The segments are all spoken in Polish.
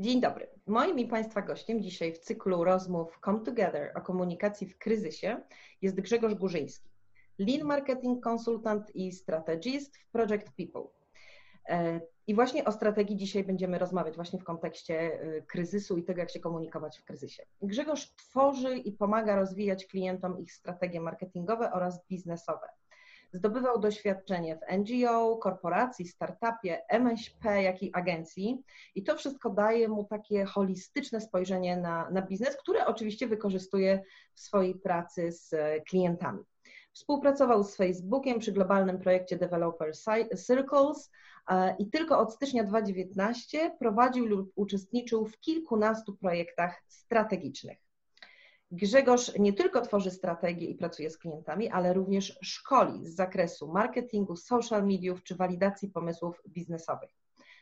Dzień dobry. Moim i Państwa gościem dzisiaj w cyklu rozmów Come Together o komunikacji w kryzysie jest Grzegorz Górzyński, Lean Marketing Consultant i Strategist w Project People. E, I właśnie o strategii dzisiaj będziemy rozmawiać właśnie w kontekście e, kryzysu i tego, jak się komunikować w kryzysie. Grzegorz tworzy i pomaga rozwijać klientom ich strategie marketingowe oraz biznesowe. Zdobywał doświadczenie w NGO, korporacji, startupie, MŚP, jak i agencji i to wszystko daje mu takie holistyczne spojrzenie na, na biznes, które oczywiście wykorzystuje w swojej pracy z klientami. Współpracował z Facebookiem przy globalnym projekcie Developer Circles e, i tylko od stycznia 2019 prowadził lub uczestniczył w kilkunastu projektach strategicznych. Grzegorz nie tylko tworzy strategie i pracuje z klientami, ale również szkoli z zakresu marketingu, social mediów czy walidacji pomysłów biznesowych.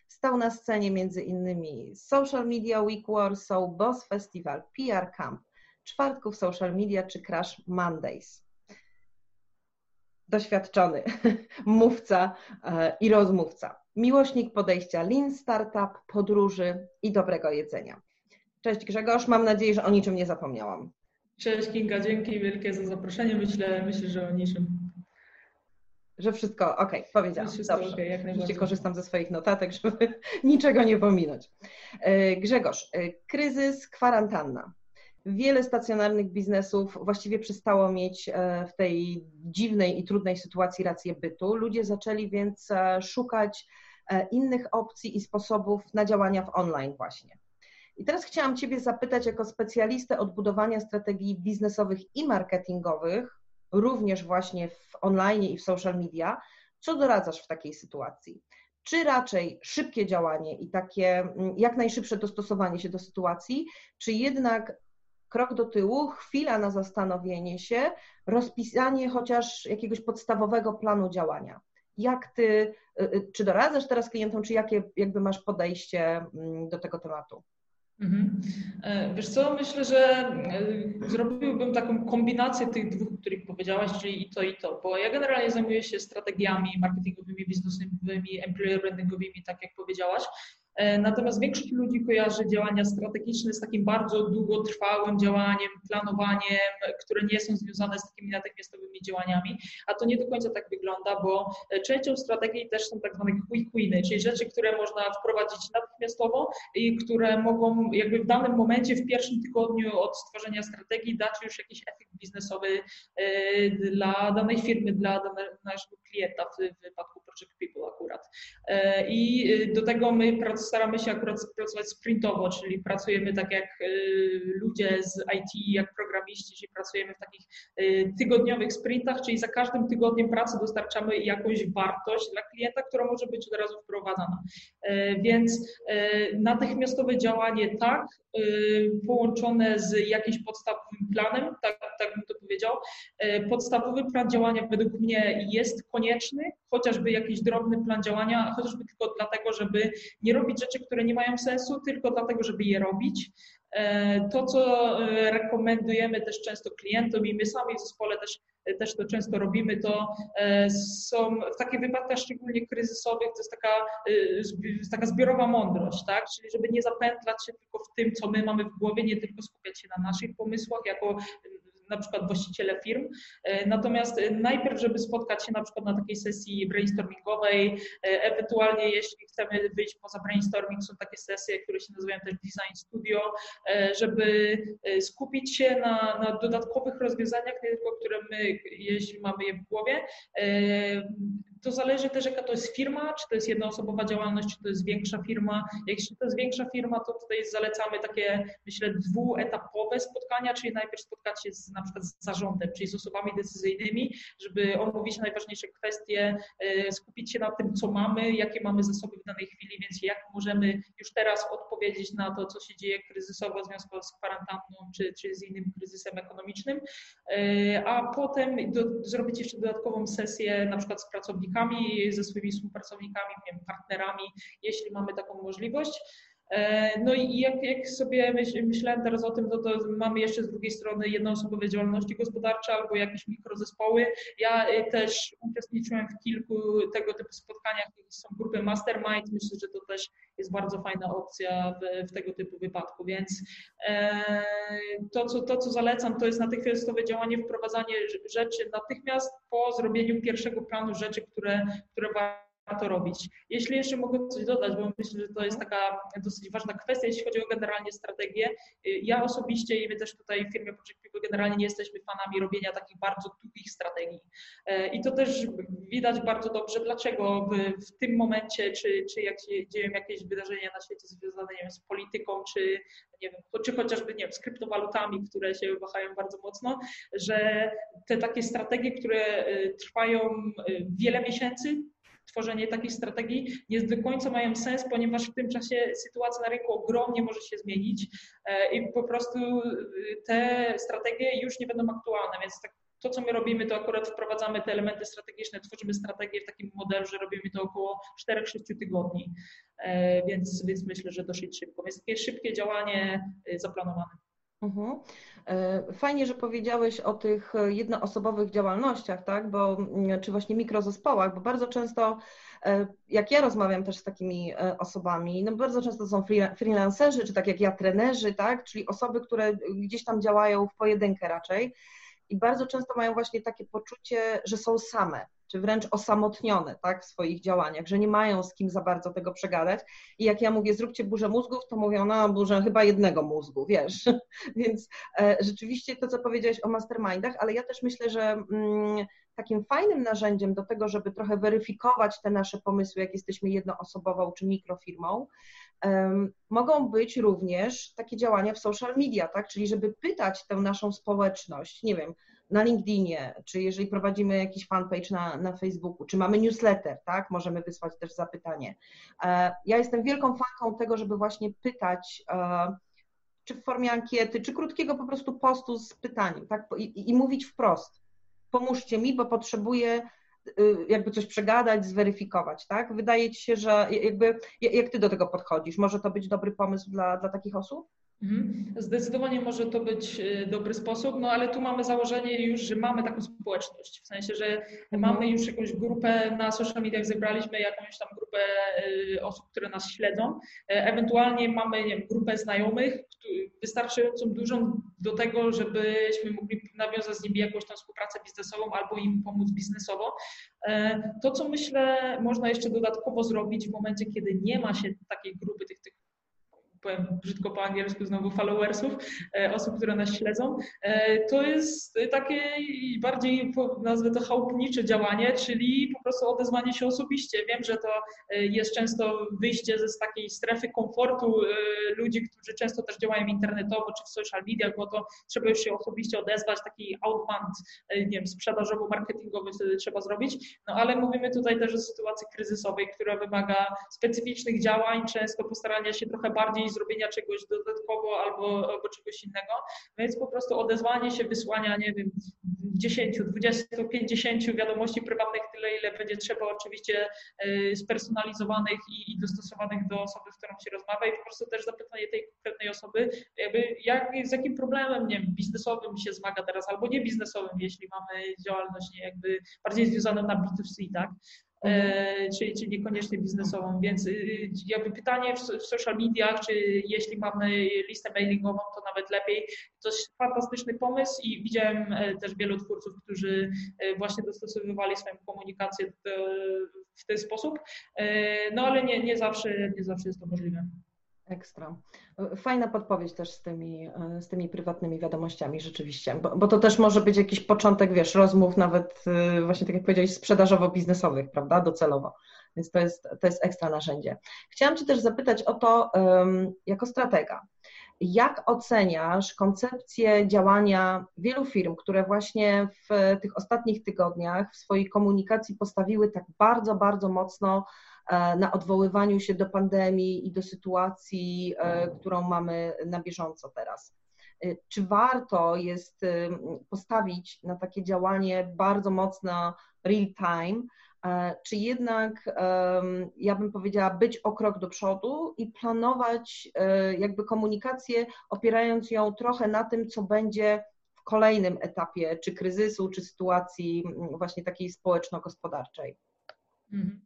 Stał na scenie innymi Social Media Week Warsaw, Boss Festival, PR Camp, czwartków social media czy Crash Mondays. Doświadczony mówca e, i rozmówca. Miłośnik podejścia Lean Startup, podróży i dobrego jedzenia. Cześć Grzegorz, mam nadzieję, że o niczym nie zapomniałam. Cześć Kinga, dzięki wielkie za zaproszenie. Myślę, myślę że o niczym. Że wszystko ok, powiedziałam. Wszystko Dobrze. Okay, jak najbardziej. korzystam ze swoich notatek, żeby niczego nie pominąć. E, Grzegorz, e, kryzys, kwarantanna. Wiele stacjonarnych biznesów właściwie przestało mieć e, w tej dziwnej i trudnej sytuacji rację bytu. Ludzie zaczęli więc szukać innych opcji i sposobów na działania w online właśnie. I teraz chciałam Ciebie zapytać, jako specjalistę od budowania strategii biznesowych i marketingowych, również właśnie w online i w social media, co doradzasz w takiej sytuacji? Czy raczej szybkie działanie i takie mm, jak najszybsze dostosowanie się do sytuacji, czy jednak krok do tyłu, chwila na zastanowienie się, rozpisanie chociaż jakiegoś podstawowego planu działania? Jak ty, y, y, czy doradzasz teraz klientom, czy jakie jakby masz podejście mm, do tego tematu? Mhm. E, wiesz co, myślę, że e, zrobiłbym taką kombinację tych dwóch, których powiedziałaś, czyli i to, i to, bo ja generalnie zajmuję się strategiami marketingowymi, biznesowymi, employer brandingowymi, tak jak powiedziałaś, natomiast większość ludzi kojarzy działania strategiczne z takim bardzo długotrwałym działaniem, planowaniem, które nie są związane z takimi natychmiastowymi działaniami, a to nie do końca tak wygląda, bo e, częścią strategii też są tak zwane quick winy, czyli rzeczy, które można wprowadzić natychmiastowo i które mogą jakby w danym momencie, w pierwszym tygodniu od stworzenia strategii dać już jakiś efekt biznesowy e, dla danej firmy, dla naszego klienta w wypadku Project People akurat. I do tego my pracujemy staramy się akurat pracować sprintowo, czyli pracujemy tak jak y, ludzie z IT, jak programiści, czyli pracujemy w takich y, tygodniowych sprintach, czyli za każdym tygodniem pracy dostarczamy jakąś wartość dla klienta, która może być od razu wprowadzana. E, więc e, natychmiastowe działanie tak, y, połączone z jakimś podstawowym planem, tak, tak bym to powiedział. E, podstawowy plan działania według mnie jest konieczny, chociażby jakiś drobny plan działania, chociażby tylko dlatego, żeby nie robić rzeczy, które nie mają sensu, tylko dlatego, żeby je robić. E, to, co e, rekomendujemy też często klientom i my sami w zespole też, też to często robimy, to są w takich wypadkach szczególnie kryzysowych, to jest taka, taka zbiorowa mądrość, tak? Czyli żeby nie zapętlać się tylko w tym, co my mamy w głowie, nie tylko skupiać się na naszych pomysłach jako na przykład właściciele firm. E, natomiast e, najpierw, żeby spotkać się na przykład na takiej sesji brainstormingowej, e, ewentualnie jeśli chcemy wyjść poza brainstorming, są takie sesje, które się nazywają też design studio, żeby skupić się na, na dodatkowych rozwiązaniach, nie tylko które my, jeśli mamy je w głowie, to zależy też, jaka to jest firma, czy to jest jednoosobowa działalność, czy to jest większa firma. Jeśli to jest większa firma, to tutaj zalecamy takie, myślę, dwuetapowe spotkania, czyli najpierw spotkać się z, na przykład z zarządem, czyli z osobami decyzyjnymi, żeby omówić najważniejsze kwestie, e, skupić się na tym, co mamy, jakie mamy zasoby w danej chwili, więc jak możemy już teraz odpowiedzieć na to, co się dzieje kryzysowo w związku z kwarantanną, czy, czy z innym kryzysem ekonomicznym, e, a potem do, zrobić jeszcze dodatkową sesję na przykład z pracownikami, pracownikami, ze swoimi współpracownikami, wiem, partnerami, jeśli mamy taką możliwość. E, no i jak, jak sobie myśl, myślałem teraz o tym, to, to mamy jeszcze z drugiej strony jednoosobowe działalności gospodarcze albo jakieś mikrozespoły. Ja e, też uczestniczyłem w kilku tego typu spotkaniach, są grupy mastermind, myślę, że to też jest bardzo fajna opcja w, w tego typu wypadku. Więc e, to, co, to, co zalecam, to jest natychmiastowe działanie, wprowadzanie rzeczy natychmiast po zrobieniu pierwszego planu rzeczy, które, które warto robić. Jeśli jeszcze mogę coś dodać, bo myślę, że to jest taka dosyć ważna kwestia, jeśli chodzi o generalnie strategię. Ja osobiście i my też tutaj w firmie Project People generalnie nie jesteśmy fanami robienia takich bardzo długich strategii. E, I to też widać bardzo dobrze, dlaczego w, w tym momencie, czy, czy jak się dzieją jakieś wydarzenia na świecie związane nie wiem, z polityką, czy, nie wiem, czy chociażby nie wiem, z kryptowalutami, które się wahają bardzo mocno, że te takie strategie, które e, trwają e, wiele miesięcy, tworzenie takiej strategii nie do końca mają sens, ponieważ w tym czasie sytuacja na rynku ogromnie może się zmienić e, i po prostu y, te strategie już nie będą aktualne, więc tak to, co my robimy, to akurat wprowadzamy te elementy strategiczne, tworzymy strategię w takim modelu, że robimy to około 4-6 tygodni, e, więc, więc myślę, że dosyć szybko. Więc takie szybkie działanie y, zaplanowane. Mhm. E, fajnie, że powiedziałeś o tych jednoosobowych działalnościach, tak? Bo, mm, czy właśnie mikrozespołach, bo bardzo często, e, jak ja rozmawiam też z takimi e, osobami, no bardzo często to są freelancerzy, czy tak jak ja, trenerzy, tak? Czyli osoby, które gdzieś tam działają w pojedynkę raczej i bardzo często mają właśnie takie poczucie, że są same, czy wręcz osamotnione tak, w swoich działaniach, że nie mają z kim za bardzo tego przegadać. I jak ja mówię, zróbcie burzę mózgów, to mówią, no burzę chyba jednego mózgu, wiesz. Więc e, rzeczywiście to, co powiedziałeś o mastermindach, ale ja też myślę, że mm, takim fajnym narzędziem do tego, żeby trochę weryfikować te nasze pomysły, jak jesteśmy jednoosobową czy mikrofirmą, um, mogą być również takie działania w social media, tak? Czyli żeby pytać tę naszą społeczność, nie wiem, na LinkedInie, czy jeżeli prowadzimy jakiś fanpage na, na Facebooku, czy mamy newsletter, tak, możemy wysłać też zapytanie. E, ja jestem wielką fanką tego, żeby właśnie pytać, e, czy w formie ankiety, czy krótkiego po prostu postu z pytaniem, tak, i, i mówić wprost. Pomóżcie mi, bo potrzebuję y, jakby coś przegadać, zweryfikować, tak? Wydaje ci się, że jakby, jak ty do tego podchodzisz? Może to być dobry pomysł dla, dla takich osób? Mhm. Zdecydowanie może to być e, dobry sposób, no ale tu mamy założenie już, że mamy taką społeczność, w sensie, że mhm. mamy już jakąś grupę na social mediach, zebraliśmy jakąś tam grupę e, osób, które nas śledzą, e, ewentualnie mamy nie wiem, grupę znajomych, wystarczającą dużą do tego, żebyśmy mogli nawiązać z nimi jakąś tam współpracę biznesową albo im pomóc biznesowo. To, co myślę, można jeszcze dodatkowo zrobić w momencie, kiedy nie ma się takiej grupy tych, tych powiem brzydko po angielsku znowu followersów, e, osób, które nas śledzą, e, to jest takie bardziej, nazwę to chałupnicze działanie, czyli po prostu odezwanie się osobiście. Wiem, że to e, jest często wyjście z takiej strefy komfortu ludzi, którzy często też działają internetowo czy w social mediach, bo to trzeba już się osobiście odezwać, taki outbound, nie wiem, sprzedażowo-marketingowy wtedy trzeba zrobić, no ale mówimy tutaj też o sytuacji kryzysowej, która wymaga specyficznych działań, często postarania się trochę bardziej zrobienia czegoś dodatkowo albo, albo czegoś innego. Więc po prostu odezwanie się, wysłania, nie wiem, 10, 20, 50 wiadomości prywatnych, tyle ile będzie trzeba, oczywiście e, spersonalizowanych i, i dostosowanych do osoby, z którą się rozmawia i po prostu też zapytanie tej konkretnej osoby, jakby jak, z jakim problemem, nie wiem, biznesowym się zmaga teraz, albo nie biznesowym, jeśli mamy działalność nie, jakby bardziej związaną na B2C, tak? E, czyli, czyli niekoniecznie biznesową. Więc y, y, jakby pytanie w, w social mediach, czy jeśli mamy listę mailingową, to nawet lepiej. To jest fantastyczny pomysł i widziałem e, też wielu twórców, którzy e, właśnie dostosowywali swoją komunikację w ten sposób, no ale nie, nie, zawsze, nie zawsze jest to możliwe. Ekstra. Fajna podpowiedź też z tymi, z tymi prywatnymi wiadomościami, rzeczywiście, bo, bo, to też może być jakiś początek, wiesz, rozmów nawet y, właśnie tak jak powiedziałeś, sprzedażowo-biznesowych, prawda, docelowo. Więc to jest, to jest ekstra narzędzie. Chciałam Cię też zapytać o to jako stratega. Jak oceniasz koncepcję działania wielu firm, które właśnie w tych ostatnich tygodniach w swojej komunikacji postawiły tak bardzo, bardzo mocno E, na odwoływaniu się do pandemii i do sytuacji, e, którą mamy na bieżąco teraz. E, czy warto jest postawić na takie działanie bardzo mocno real time, czy jednak, ja bym powiedziała, być o krok do przodu i planować jakby komunikację, opierając ją trochę na tym, co będzie w kolejnym etapie, czy kryzysu, czy sytuacji właśnie takiej społeczno-gospodarczej? Mhm.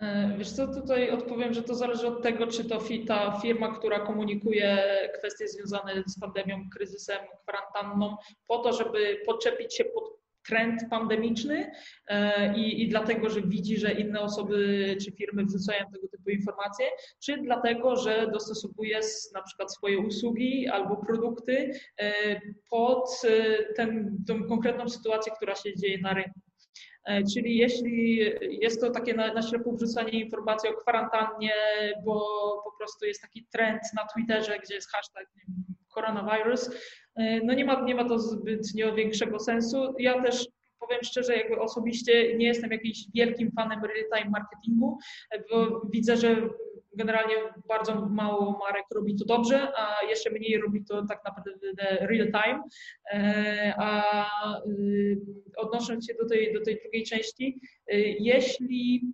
E, wiesz co, tutaj odpowiem, że to zależy od tego, czy to ta firma, która komunikuje kwestie związane z pandemią, kryzysem, kwarantanną, po to, żeby podczepić się pod trend pandemiczny e, i, i dlatego, że widzi, że inne osoby czy firmy wrzucają tego typu informacje, czy dlatego, że dostosowuje na przykład swoje usługi albo produkty e, pod tą konkretną sytuację, która się dzieje na rynku. E, czyli jeśli jest to takie na, na ślepo wrzucanie informacji o kwarantannie, bo po prostu jest taki trend na Twitterze, gdzie jest hashtag koronawirus, e, no nie ma, nie ma to zbytnio większego sensu. Ja też powiem szczerze, jakby osobiście nie jestem jakimś wielkim fanem real-time marketingu, bo widzę, że generalnie bardzo mało marek robi to dobrze, a jeszcze mniej robi to tak naprawdę real time. E, a y, odnosząc się do tej, do tej drugiej części, y, jeśli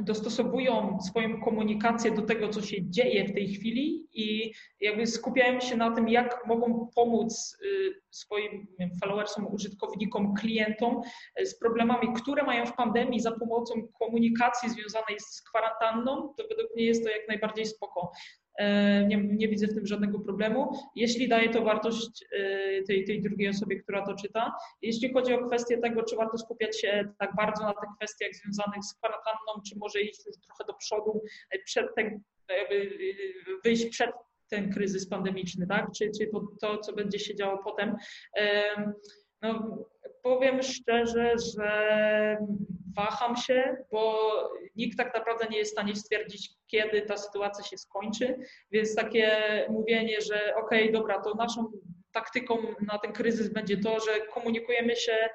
dostosowują swoją komunikację do tego, co się dzieje w tej chwili i jakby skupiają się na tym, jak mogą pomóc y, swoim followersom, użytkownikom, klientom y, z problemami, które mają w pandemii za pomocą komunikacji związanej z kwarantanną, to według mnie jest to jak najbardziej spoko. E, nie, nie, widzę w tym żadnego problemu. Jeśli daje to wartość e, tej, tej drugiej osobie, która to czyta. Jeśli chodzi o kwestię tego, czy warto skupiać się tak bardzo na tych kwestiach związanych z kwarantanną, czy może iść już trochę do przodu, e, przed ten, wyjść przed ten kryzys pandemiczny, tak? Czy, czy to, to, co będzie się działo potem. No, powiem szczerze, że waham się, bo nikt tak naprawdę nie jest w stanie stwierdzić, kiedy ta sytuacja się skończy, więc takie mówienie, że okej, okay, dobra, to naszą taktyką na ten kryzys będzie to, że komunikujemy się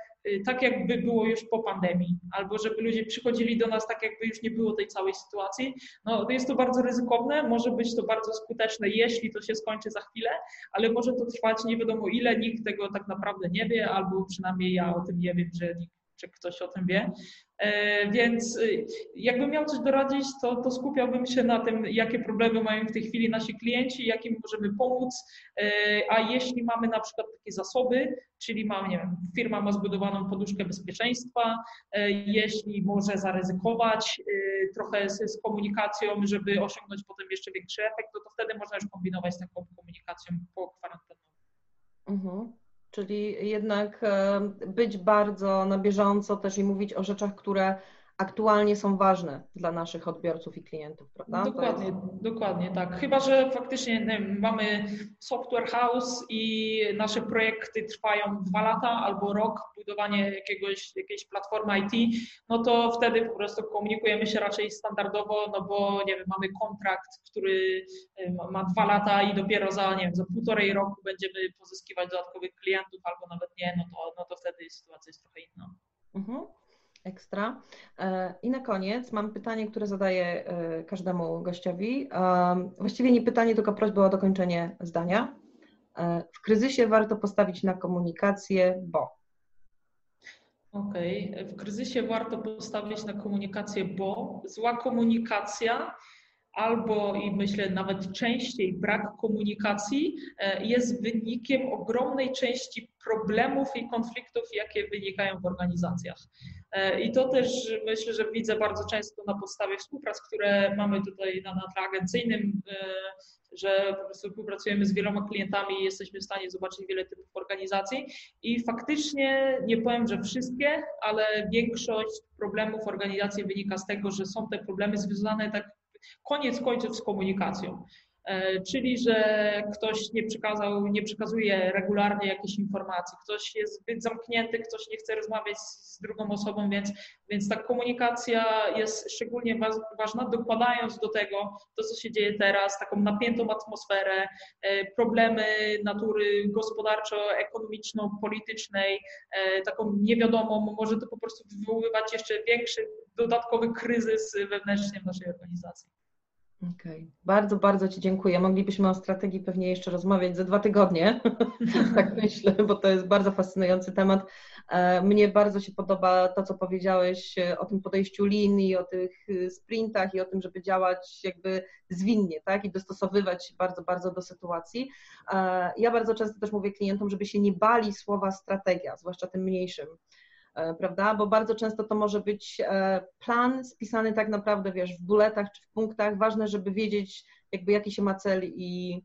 tak, jakby było już po pandemii, albo żeby ludzie przychodzili do nas tak, jakby już nie było tej całej sytuacji. No, jest to bardzo ryzykowne, może być to bardzo skuteczne, jeśli to się skończy za chwilę, ale może to trwać nie wiadomo ile, nikt tego tak naprawdę nie wie, albo przynajmniej ja o tym nie wiem, że nikt czy ktoś o tym wie. E, więc y, jakbym miał coś doradzić, to, to skupiałbym się na tym, jakie problemy mają w tej chwili nasi klienci, jakim możemy pomóc, e, a jeśli mamy na przykład takie zasoby, czyli mamy, nie wiem, firma ma zbudowaną poduszkę bezpieczeństwa, e, jeśli może zaryzykować trochę z, z komunikacją, żeby osiągnąć potem jeszcze większy efekt, to, to wtedy można już kombinować z taką komunikacją po kwarantannie. Mhm. Czyli jednak być bardzo na bieżąco też i mówić o rzeczach, które aktualnie są ważne dla naszych odbiorców i klientów, prawda? Dokładnie, jest... dokładnie tak. Chyba, że faktycznie wiem, mamy software house i nasze projekty trwają dwa lata albo rok, budowanie jakiegoś, jakiejś platformy IT, no to wtedy po prostu komunikujemy się raczej standardowo, no bo nie wiem, mamy kontrakt, który ma dwa lata i dopiero za, nie wiem, za półtorej roku będziemy pozyskiwać dodatkowych klientów albo nawet nie, no to, no to wtedy sytuacja jest trochę inna. Mhm. Ekstra. E, I na koniec mam pytanie, które zadaję e, każdemu gościowi. Właściwie nie pytanie, tylko prośba o dokończenie zdania. E, w kryzysie warto postawić na komunikację, bo. Okej, okay. w kryzysie warto postawić na komunikację, bo zła komunikacja albo i myślę nawet częściej brak komunikacji jest wynikiem ogromnej części problemów i konfliktów, jakie wynikają w organizacjach. E, I to też myślę, że widzę bardzo często na podstawie współprac, które mamy tutaj na, na agencyjnym, e, że po prostu współpracujemy z wieloma klientami i jesteśmy w stanie zobaczyć wiele typów organizacji. I faktycznie nie powiem, że wszystkie, ale większość problemów organizacji wynika z tego, że są te problemy związane tak koniec końców z komunikacją. E, czyli że ktoś nie przekazał, nie przekazuje regularnie jakichś informacji, ktoś jest zbyt zamknięty, ktoś nie chce rozmawiać z drugą osobą, więc, więc ta komunikacja jest szczególnie ważna, dokładając do tego to, co się dzieje teraz, taką napiętą atmosferę, e, problemy natury gospodarczo-ekonomiczno-politycznej, e, taką niewiadomą, może to po prostu wywoływać jeszcze większy dodatkowy kryzys wewnętrznie w naszej organizacji. Okay. bardzo, bardzo Ci dziękuję. Moglibyśmy o strategii pewnie jeszcze rozmawiać za dwa tygodnie, tak myślę, bo to jest bardzo fascynujący temat. E, mnie bardzo się podoba to, co powiedziałeś e, o tym podejściu linii, o tych e, sprintach i o tym, żeby działać jakby zwinnie, tak, i dostosowywać się bardzo, bardzo do sytuacji. Ja bardzo często też mówię klientom, żeby się nie bali słowa strategia, zwłaszcza tym mniejszym prawda? Bo bardzo często to może być plan spisany tak naprawdę, wiesz, w buletach czy w punktach. Ważne, żeby wiedzieć, jakby jaki się ma cel i,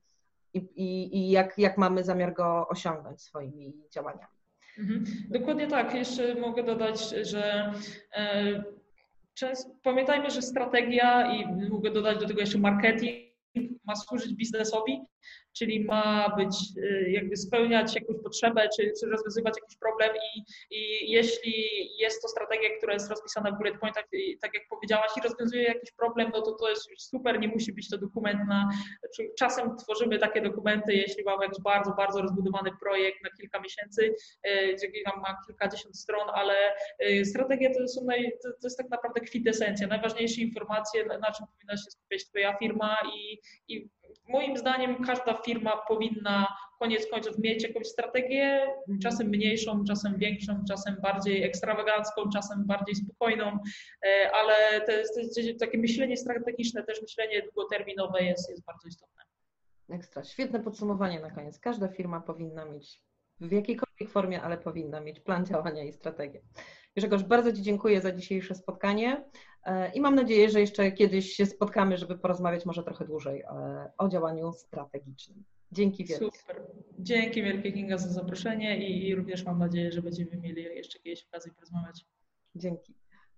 i, i jak, jak mamy zamiar go osiągnąć swoimi działaniami. Mhm. Dokładnie tak. Jeszcze mogę dodać, że e, często, pamiętajmy, że strategia i mogę dodać do tego jeszcze marketing ma służyć biznesowi, czyli ma być, y, jakby spełniać jakąś potrzebę, czy, czy rozwiązywać jakiś problem i, i jeśli jest to strategia, która jest rozpisana w bullet pointach, tak jak powiedziałaś, i rozwiązuje jakiś problem, no to to jest super, nie musi być to dokument na, czasem tworzymy takie dokumenty, jeśli mamy jakiś bardzo, bardzo rozbudowany projekt na kilka miesięcy, y, gdzie ma kilkadziesiąt stron, ale y, strategie to, są naj, to, to jest tak naprawdę kwintesencja, najważniejsze informacje, na czym powinna się skupiać Twoja firma i, i moim zdaniem każda firma powinna koniec końców mieć jakąś strategię, czasem mniejszą, czasem większą, czasem bardziej ekstrawagancką, czasem bardziej spokojną, e, ale to jest, to jest takie myślenie strategiczne, też myślenie długoterminowe jest, jest bardzo istotne. Ekstra. Świetne podsumowanie na koniec. Każda firma powinna mieć w jakiejkolwiek formie, ale powinna mieć plan działania i strategię. Grzegorz, bardzo Ci dziękuję za dzisiejsze spotkanie. E, I mam nadzieję, że jeszcze kiedyś się spotkamy, żeby porozmawiać może trochę dłużej e, o działaniu strategicznym. Dzięki wielkie. Super. Dzięki wielkie Kinga za zaproszenie i również mam nadzieję, że będziemy mieli jeszcze kiedyś okazję porozmawiać. Dzięki.